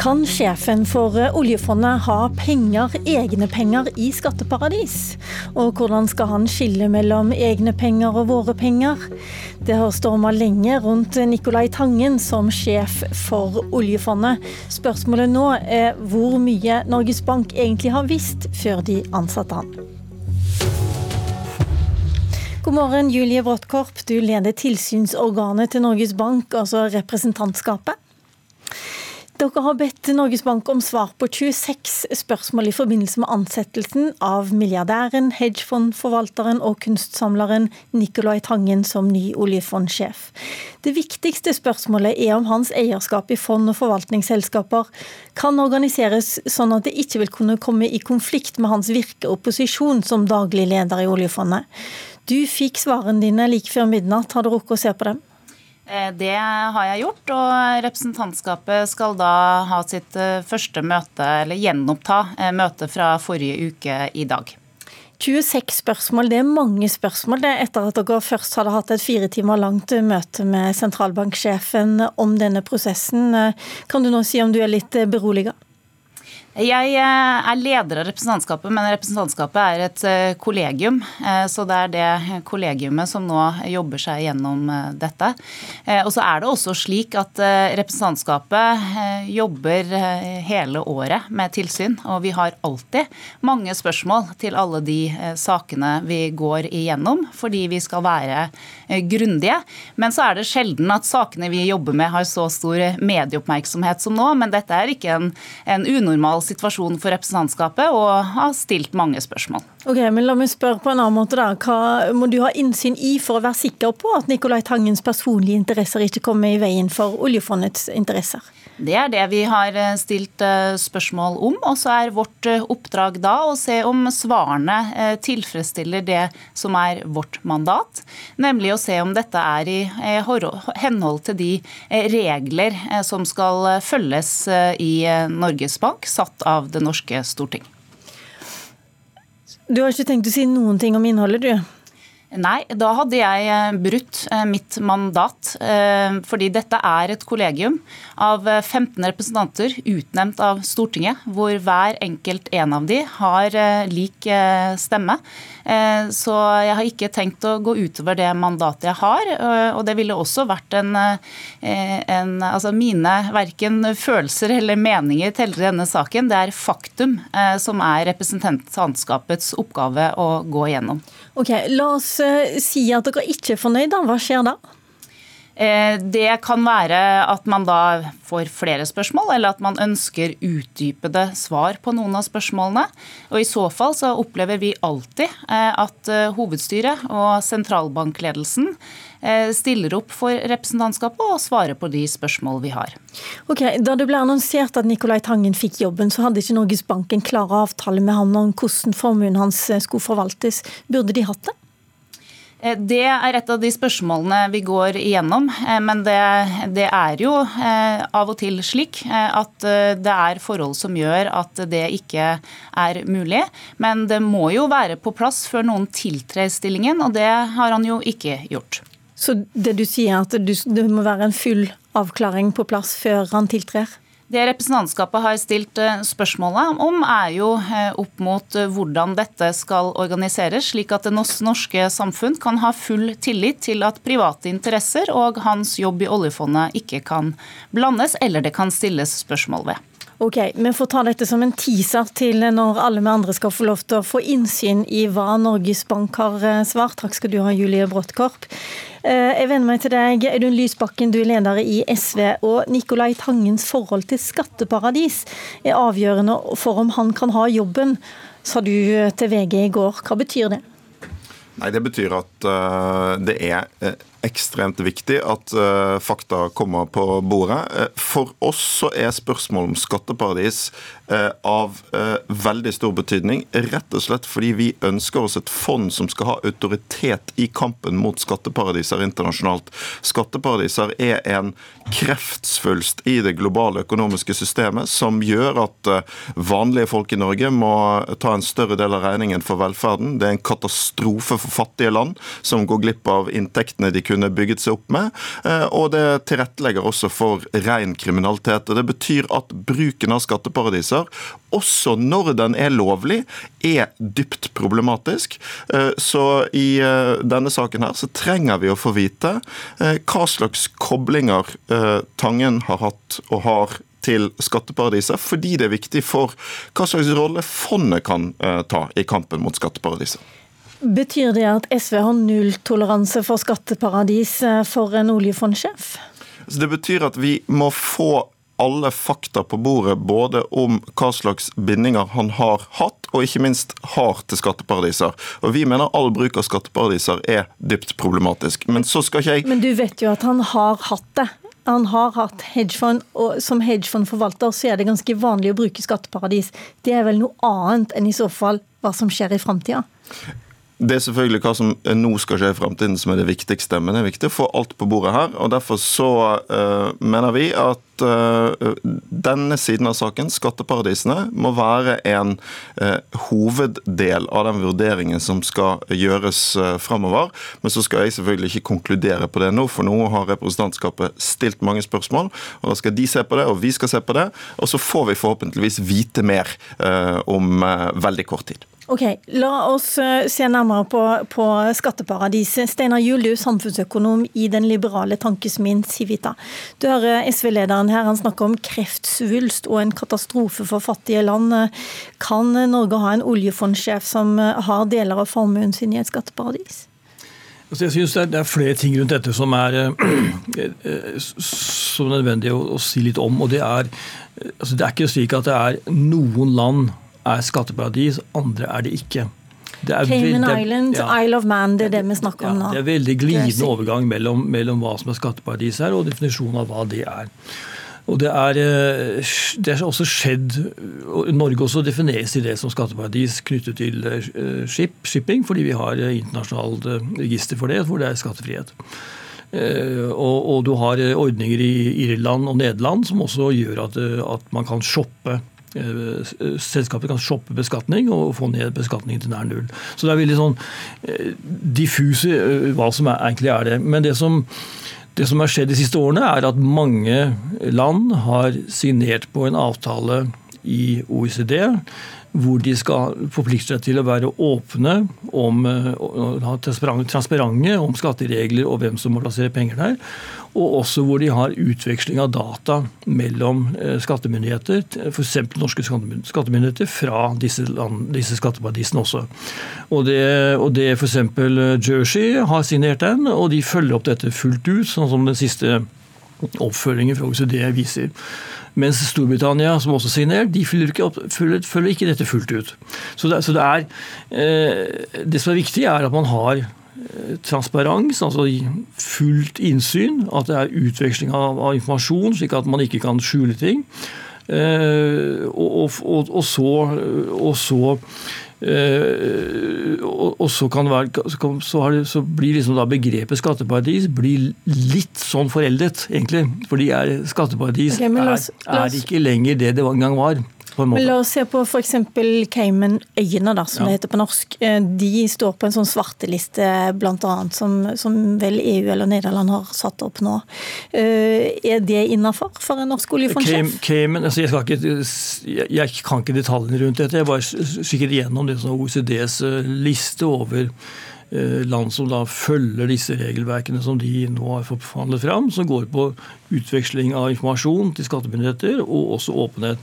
Kan sjefen for oljefondet ha penger, egne penger, i skatteparadis? Og hvordan skal han skille mellom egne penger og våre penger? Det har storma lenge rundt Nicolai Tangen som sjef for oljefondet. Spørsmålet nå er hvor mye Norges Bank egentlig har visst før de ansatte han. God morgen, Julie Bråttkorp. Du leder tilsynsorganet til Norges Bank, altså representantskapet. Dere har bedt Norges Bank om svar på 26 spørsmål i forbindelse med ansettelsen av milliardæren, hedgefondforvalteren og kunstsamleren Nicolai Tangen som ny oljefondsjef. Det viktigste spørsmålet er om hans eierskap i fond og forvaltningsselskaper kan organiseres sånn at det ikke vil kunne komme i konflikt med hans virke og posisjon som daglig leder i oljefondet. Du fikk svarene dine like før midnatt. Har du rukket å se på dem? Eh, det har jeg gjort, og representantskapet skal da ha sitt eh, første møte, eller gjenoppta eh, møtet fra forrige uke i dag. 26 spørsmål, det er mange spørsmål. Det er etter at dere først hadde hatt et fire timer langt møte med sentralbanksjefen om denne prosessen. Kan du nå si om du er litt beroliget? Jeg eh, er leder av representantskapet, men representantskapet er et eh, kollegium. Eh, så det er det kollegiumet som nå jobber seg gjennom dette. Og så er det også slik at representantskapet jobber hele året med tilsyn. Og vi har alltid mange spørsmål til alle de sakene vi går igjennom, fordi vi skal være grundige. Men så er det sjelden at sakene vi jobber med har så stor medieoppmerksomhet som nå. Men dette er ikke en, en unormal situasjon situasjon for representantskapet og har stilt mange spørsmål. Ok, men La meg spørre på en annen måte. da. Hva må du ha innsyn i for å være sikker på at Nicolai Tangens personlige interesser ikke kommer i veien for oljefondets interesser? Det er det vi har eh, stilt eh, spørsmål om. Og så er vårt eh, oppdrag da å se om svarene tilfredsstiller det som er vårt mandat. Nemlig å se om dette er i henhold til de regler som skal følges i Norges Bank, satt av det norske storting. Du har ikke tenkt å si noen ting om innholdet, du? Nei, da hadde jeg eh, brutt eh, mitt mandat. Eh, fordi dette er et kollegium av 15 representanter utnevnt av Stortinget, hvor hver enkelt en av de har lik stemme. Så jeg har ikke tenkt å gå utover det mandatet jeg har. Og det ville også vært en, en Altså mine verken følelser eller meninger teller i denne saken. Det er faktum som er representantskapets oppgave å gå igjennom. Ok, La oss si at dere ikke er fornøyd. Hva skjer da? Eh, det kan være at man da får flere spørsmål, eller at man ønsker utdypede svar på noen av spørsmålene. Og I så fall så opplever vi alltid eh, at hovedstyret og sentralbankledelsen stiller opp for representantskapet og svarer på de spørsmål vi har. Ok, Da det ble annonsert at Nicolai Tangen fikk jobben, så hadde ikke Norges Bank en klar avtale med ham om hvordan formuen hans skulle forvaltes. Burde de hatt det? Eh, det er et av de spørsmålene vi går igjennom. Eh, men det, det, er jo eh, av og til slik at det er forhold som gjør at det ikke er mulig. Men det må jo være på plass før noen tiltrer stillingen, og det har han jo ikke gjort. Så det du sier er at det må være en full avklaring på plass før han tiltrer? Det representantskapet har stilt eh, spørsmålet om, er jo eh, opp mot eh, hvordan dette skal organiseres, slik at det norske samfunn kan ha full tillit til at private interesser og hans jobb i oljefondet ikke kan blandes, eller det kan stilles spørsmål ved. Ok, Vi får ta dette som en teaser til når alle vi andre skal få lov til å få innsyn i hva Norges Bank har eh, svart. Takk skal du ha, Julie Bråttkorp. Eh, jeg vender meg til deg, Audun Lysbakken, du er leder i SV. og Nicolai Tangens forhold til skatteparadis er avgjørende for om han kan ha jobben, sa du til VG i går. Hva betyr det? Nei, Det betyr at det er ekstremt viktig at uh, fakta kommer på bordet. for oss så er spørsmålet om skatteparadis av veldig stor betydning. Rett og slett fordi vi ønsker oss et fond som skal ha autoritet i kampen mot skatteparadiser internasjonalt. Skatteparadiser er en kreftsvulst i det globale økonomiske systemet som gjør at vanlige folk i Norge må ta en større del av regningen for velferden. Det er en katastrofe for fattige land, som går glipp av inntektene de kunne bygget seg opp med. Og det tilrettelegger også for ren kriminalitet. og Det betyr at bruken av skatteparadiser, også når den er lovlig, er dypt problematisk. Så i denne saken her så trenger vi å få vite hva slags koblinger Tangen har hatt og har til skatteparadiser, fordi det er viktig for hva slags rolle fondet kan eh, ta i kampen mot skatteparadiser. Betyr det at SV har nulltoleranse for skatteparadis eh, for en oljefondsjef? Det betyr at vi må få alle fakta på bordet, både om hva slags bindinger han har hatt, og ikke minst har til skatteparadiser. Og Vi mener all bruk av skatteparadiser er dypt problematisk. Men så skal ikke jeg Men du vet jo at han har hatt det han har hatt hedgefond, og som hedgefondforvalter så er det ganske vanlig å bruke skatteparadis. Det er vel noe annet enn i så fall hva som skjer i framtida? Det er selvfølgelig hva som nå skal skje i fremtiden som er det viktigste. Men det er viktig å få alt på bordet her. og Derfor så uh, mener vi at uh, denne siden av saken, skatteparadisene, må være en uh, hoveddel av den vurderingen som skal gjøres uh, framover. Men så skal jeg selvfølgelig ikke konkludere på det nå, for nå har representantskapet stilt mange spørsmål. og Da skal de se på det, og vi skal se på det. Og så får vi forhåpentligvis vite mer om veldig kort tid. Ok, La oss eh, se nærmere på, på skatteparadiset. Steinar Juel, du er samfunnsøkonom i den liberale tankesmien Civita. Du hører SV-lederen her, han snakker om kreftsvulst og en katastrofe for fattige land. Kan Norge ha en oljefondsjef som har deler av formuen sin i et skatteparadis? Altså jeg synes det er, flere ting rundt dette som er, så eh, er nødvendig å, si litt om. og Det er, altså det er ikke slik at det er noen land er skatteparadis, andre er det ikke. Det Cayman veldig, Island, ja, Isle of Man, det er det vi snakker om nå. Ja, det er veldig glidende overgang mellom, mellom, hva som er skatteparadis her, og definisjonen av hva det er. Og det er, eh, det er også skjedd Norge også defineres i det som skatteparadis knyttet til skip, shipping, fordi vi har eh, internasjonalt register for det, hvor det er skattefrihet. Og, og, du har ordninger i Irland og Nederland som også gjør at, at man kan shoppe Eh, selskapet kan shoppe beskatning og få ned beskatningen til nær null. Så det er veldig sånn eh, diffuse eh, hva som er, egentlig er det. Men det som, det som har skjedd de siste årene, er at mange land har signert på en avtale i OECD hvor de skal forplikte seg til å være åpne om, transparente om skatteregler og hvem som må plassere penger der og også hvor de har utveksling av data mellom eh, skattemyndigheter, f.eks. norske skattemyndigheter, fra disse, land, disse skatteparadisene også. Og det, og det f.eks. Eh, Jersey har signert den, og de følger opp dette fullt ut, sånn som den siste oppfølgingen fra OECD viser. Mens Storbritannia, som også signerer, de følger ikke, opp, følger, følger ikke, dette fullt ut. Så det, så det, er, eh, det som er viktig, er at man har transparens, altså fullt innsyn. At det er utveksling av, av informasjon, slik at man ikke kan skjule ting. Eh, og, og, og, så, og så eh, og, så, kan være, så, det, så blir liksom begrepet skatteparadis blir litt sånn foreldet, egentlig. Fordi er, skatteparadis okay, er, er ikke lenger det det en gang var. Men La oss se på f.eks. Caymanøyene, som ja. det heter på norsk. Eh, de står på en sånn svarteliste bl.a. Som, som vel EU eller Nederland har satt opp nå. Eh, er det innafor for en norsk oljefondsjef? Cayman, altså jeg, ikke, jeg, kan ikke detaljene rundt dette. Jeg var sikkert igjennom det som OECDs eh, liste over land som da følger disse regelverkene som de nå har forhandlet fram, som går på utveksling av informasjon til skattemyndigheter og også åpenhet.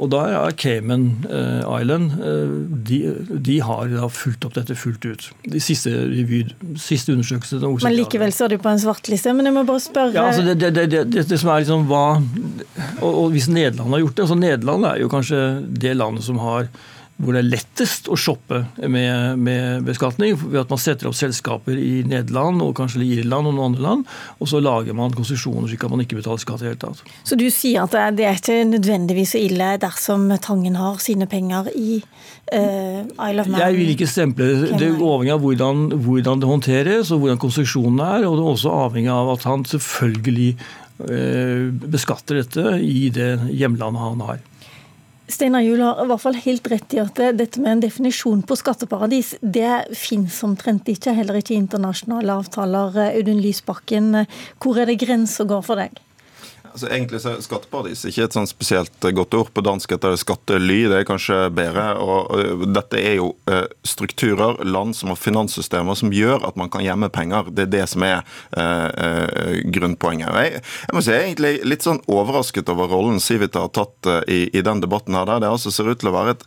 Og da er Cayman eh, Island eh, de, de har da fulgt opp dette fullt ut. De siste, revy, siste undersøkelsene. Men likevel står de på en svartliste. Men jeg må bare spørre ja, altså det, det, det, det, som er liksom hva og, og hvis Nederland har gjort det altså Nederland er jo kanskje det landet som har hvor det er lettest å shoppe med, med, beskatning. ved at Man setter opp selskaper i Nederland og kanskje Irland og noen andre land. Og så lager man konsesjoner slik at man ikke betaler skatt i det hele tatt. Så du sier at det er ikke nødvendigvis så ille dersom Tangen har sine penger i uh, Isle of Man? Jeg vil ikke stemple. Det er avhengig av hvordan, hvordan, det håndteres og hvordan konstruksjonen er. Og det er også avhengig av at han selvfølgelig uh, beskatter dette i det hjemlandet han har. Steinar Juel har i hvert fall helt rett i at dette med en definisjon på skatteparadis, det finnes omtrent ikke, heller ikke internasjonale avtaler. Audun Lysbakken, hvor er det grensa går for deg? Altså, egentlig så er Skatteparadis ikke et sånn spesielt godt ord. På dansk heter det skattely. Det er kanskje bedre. og, Dette er jo uh, strukturer, land som har finanssystemer som gjør at man kan gjemme penger. Det er det som er uh, uh, grunnpoenget. Jeg, jeg, må si jeg er egentlig litt sånn overrasket over rollen Civita har tatt i, i den debatten. her, der Det altså ser ut til å være et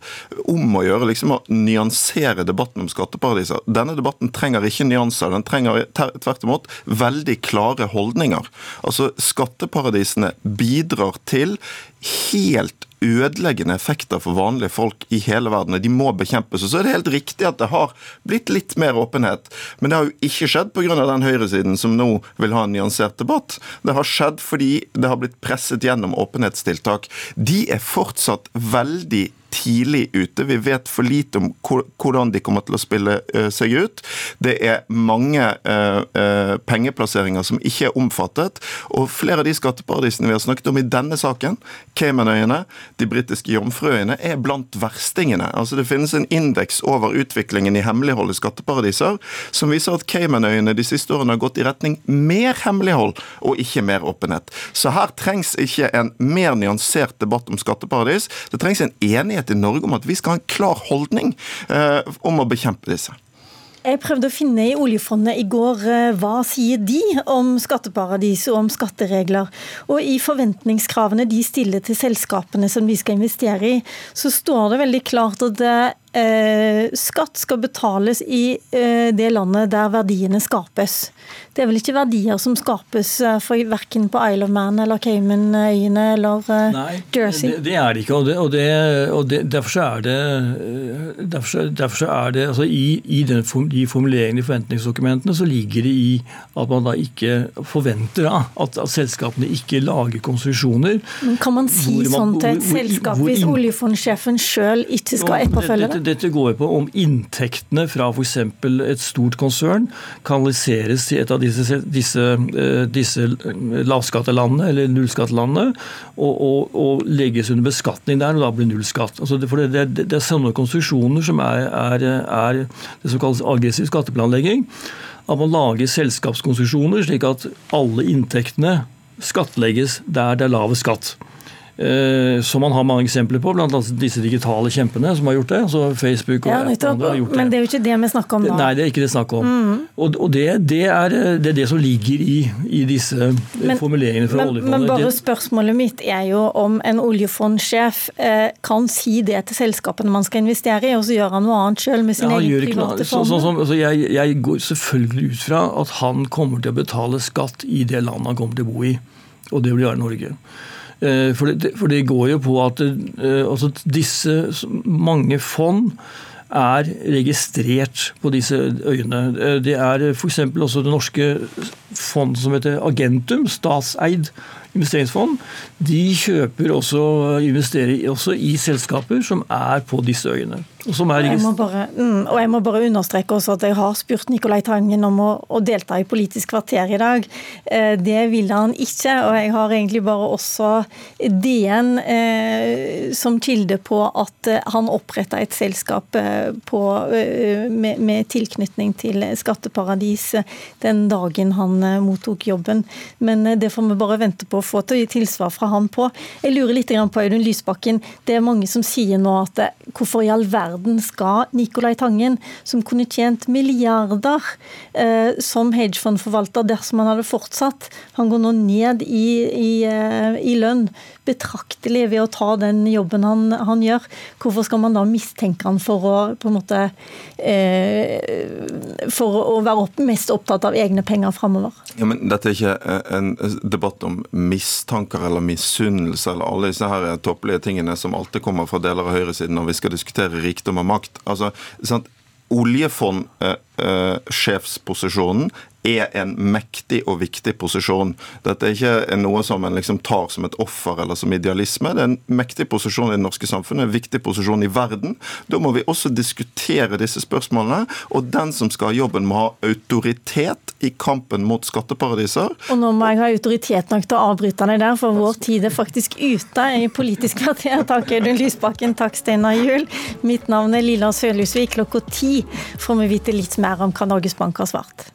om å gjøre liksom å nyansere debatten om skatteparadiser. Denne debatten trenger ikke nyanser. Den trenger tvert imot veldig klare holdninger. Altså, skatteparadis prisene bidrar til helt ødeleggende effekter for vanlige folk i hele verden. De må bekjempes. Og så er det helt riktig at det har blitt litt mer åpenhet. Men det har jo ikke skjedd pga. den høyresiden som nå vil ha en nyansert debatt. Det har skjedd fordi det har blitt presset gjennom åpenhetstiltak. De er fortsatt veldig tidlig ute. Vi vet for lite om hvordan de kommer til å spille eh, seg ut. Det er mange eh, eh, pengeplasseringer som ikke er omfattet. Og flere av de skatteparadisene vi har snakket om i denne saken, Caymanøyene, de britiske Jomfruøyene, er blant verstingene. Altså Det finnes en indeks over utviklingen i hemmelighold i skatteparadiser som viser at Caymanøyene de siste årene har gått i retning mer hemmelighold og ikke mer åpenhet. Så her trengs ikke en mer nyansert debatt om skatteparadis. Det trengs en enighet enighet i Norge om at vi skal ha en klar holdning eh, om å bekjempe disse. Jeg prøvde å finne i oljefondet i går eh, hva sier de om skatteparadis og om skatteregler. Og i forventningskravene de stiller til selskapene som vi skal investere i, så står det veldig klart at eh, skatt skal betales i eh, det landet der verdiene skapes. Det er vel ikke verdier som skapes eh, for verken på Isle of Man eller Caymanøyene eller eh, Nei, Jersey? Det, det, er det ikke. og, det, og, det, og Derfor så er det, eh, derfor, derfor så er det altså I, i den, de formuleringene i forventningsdokumentene så ligger det i at man da ikke forventer da, at, at, selskapene ikke lager konstruksjoner. Men Kan man si man, sånn til et selskap hvis oljefondsjefen sjøl ikke skal etterfølge det? Dette går på om inntektene fra f.eks. et stort konsern kanaliseres til et av disse, disse, eh, disse lavskattelandene eller nullskattelandene og, og, og, legges under beskatning der, og da blir nullskatt. Altså det, det, det, det, er sånne konstruksjoner som er, er, er det som kalles aggressiv skatteplanlegging. At man lager selskapskonstruksjoner slik at alle inntektene skattlegges der det er lavest skatt. Eh, som man har mange eksempler på, bl.a. disse digitale kjempene som har gjort det. altså Facebook og ja, andre har gjort det. Men det er jo ikke det vi snakker om nå. Nei, det er ikke det snakk om. Mm. Og, og det, det, er, det, er, det som ligger i, i disse men, formuleringene fra oljefondet. Men bare spørsmålet mitt er jo om en oljefondsjef eh, kan si det til selskapene man skal investere i, og så gjør han noe annet sjøl med sin ja, private fond. Så, så, så, så jeg, jeg går selvfølgelig ut fra at han kommer til å betale skatt i det landet han kommer til å bo i, og det vil gjøre Norge. Eh, for det, for det, går jo på at eh, altså disse mange fond er registrert på disse øyene. Eh, det er f.eks. også det norske fondet som heter Agentum, statseid investeringsfond, de kjøper også, investerer også i selskaper som er på disse øyene. Jeg bare, mm, og jeg må bare understreke også at jeg har spurt Nicolai Tangen om å, å, delta i Politisk kvarter i dag. Eh, det ville han ikke, og jeg har egentlig bare også DN eh, som kilde på at eh, han oppretta et selskap eh, på, med, med, tilknytning til skatteparadis den dagen han mottok jobben. Men det får vi bare vente på å få til tilsvar fra han på. Jeg lurer litt på Audun Lysbakken. Det er mange som sier nå at hvorfor i all verden skal Nicolai Tangen, som kunne tjent milliarder eh, som hedgefondforvalter dersom han hadde fortsatt, han går nå ned i, i, eh, i lønn betraktelig ved å ta den jobben han, han, gjør. Hvorfor skal man da mistenke han for å på en måte eh, For å være opp, mest opptatt av egne penger framover? Ja, dette er ikke eh, en debatt om mistanker eller misunnelse eller alle disse her topplige tingene som alltid kommer fra deler av høyresiden når vi skal diskutere rikdom og makt. Altså, sant? Oljefondsjefsposisjonen eh, er en mektig og viktig posisjon. Dette er ikke noe som en liksom tar som et offer eller som idealisme. Det er en mektig posisjon i det norske samfunnet, en viktig posisjon i verden. Da må vi også diskutere disse spørsmålene. Og den som skal ha jobben, må ha autoritet i kampen mot skatteparadiser. Og nå må jeg ha autoritet nok til å avbryte deg der, for vår tid er faktisk ute i Politisk kvarter. Takk Audun Lysbakken, takk Steinar Juel. Mitt navn er Lilla Sølhusvik. Klokka ti får vi vite litt mer om hva Norges Bank har svart.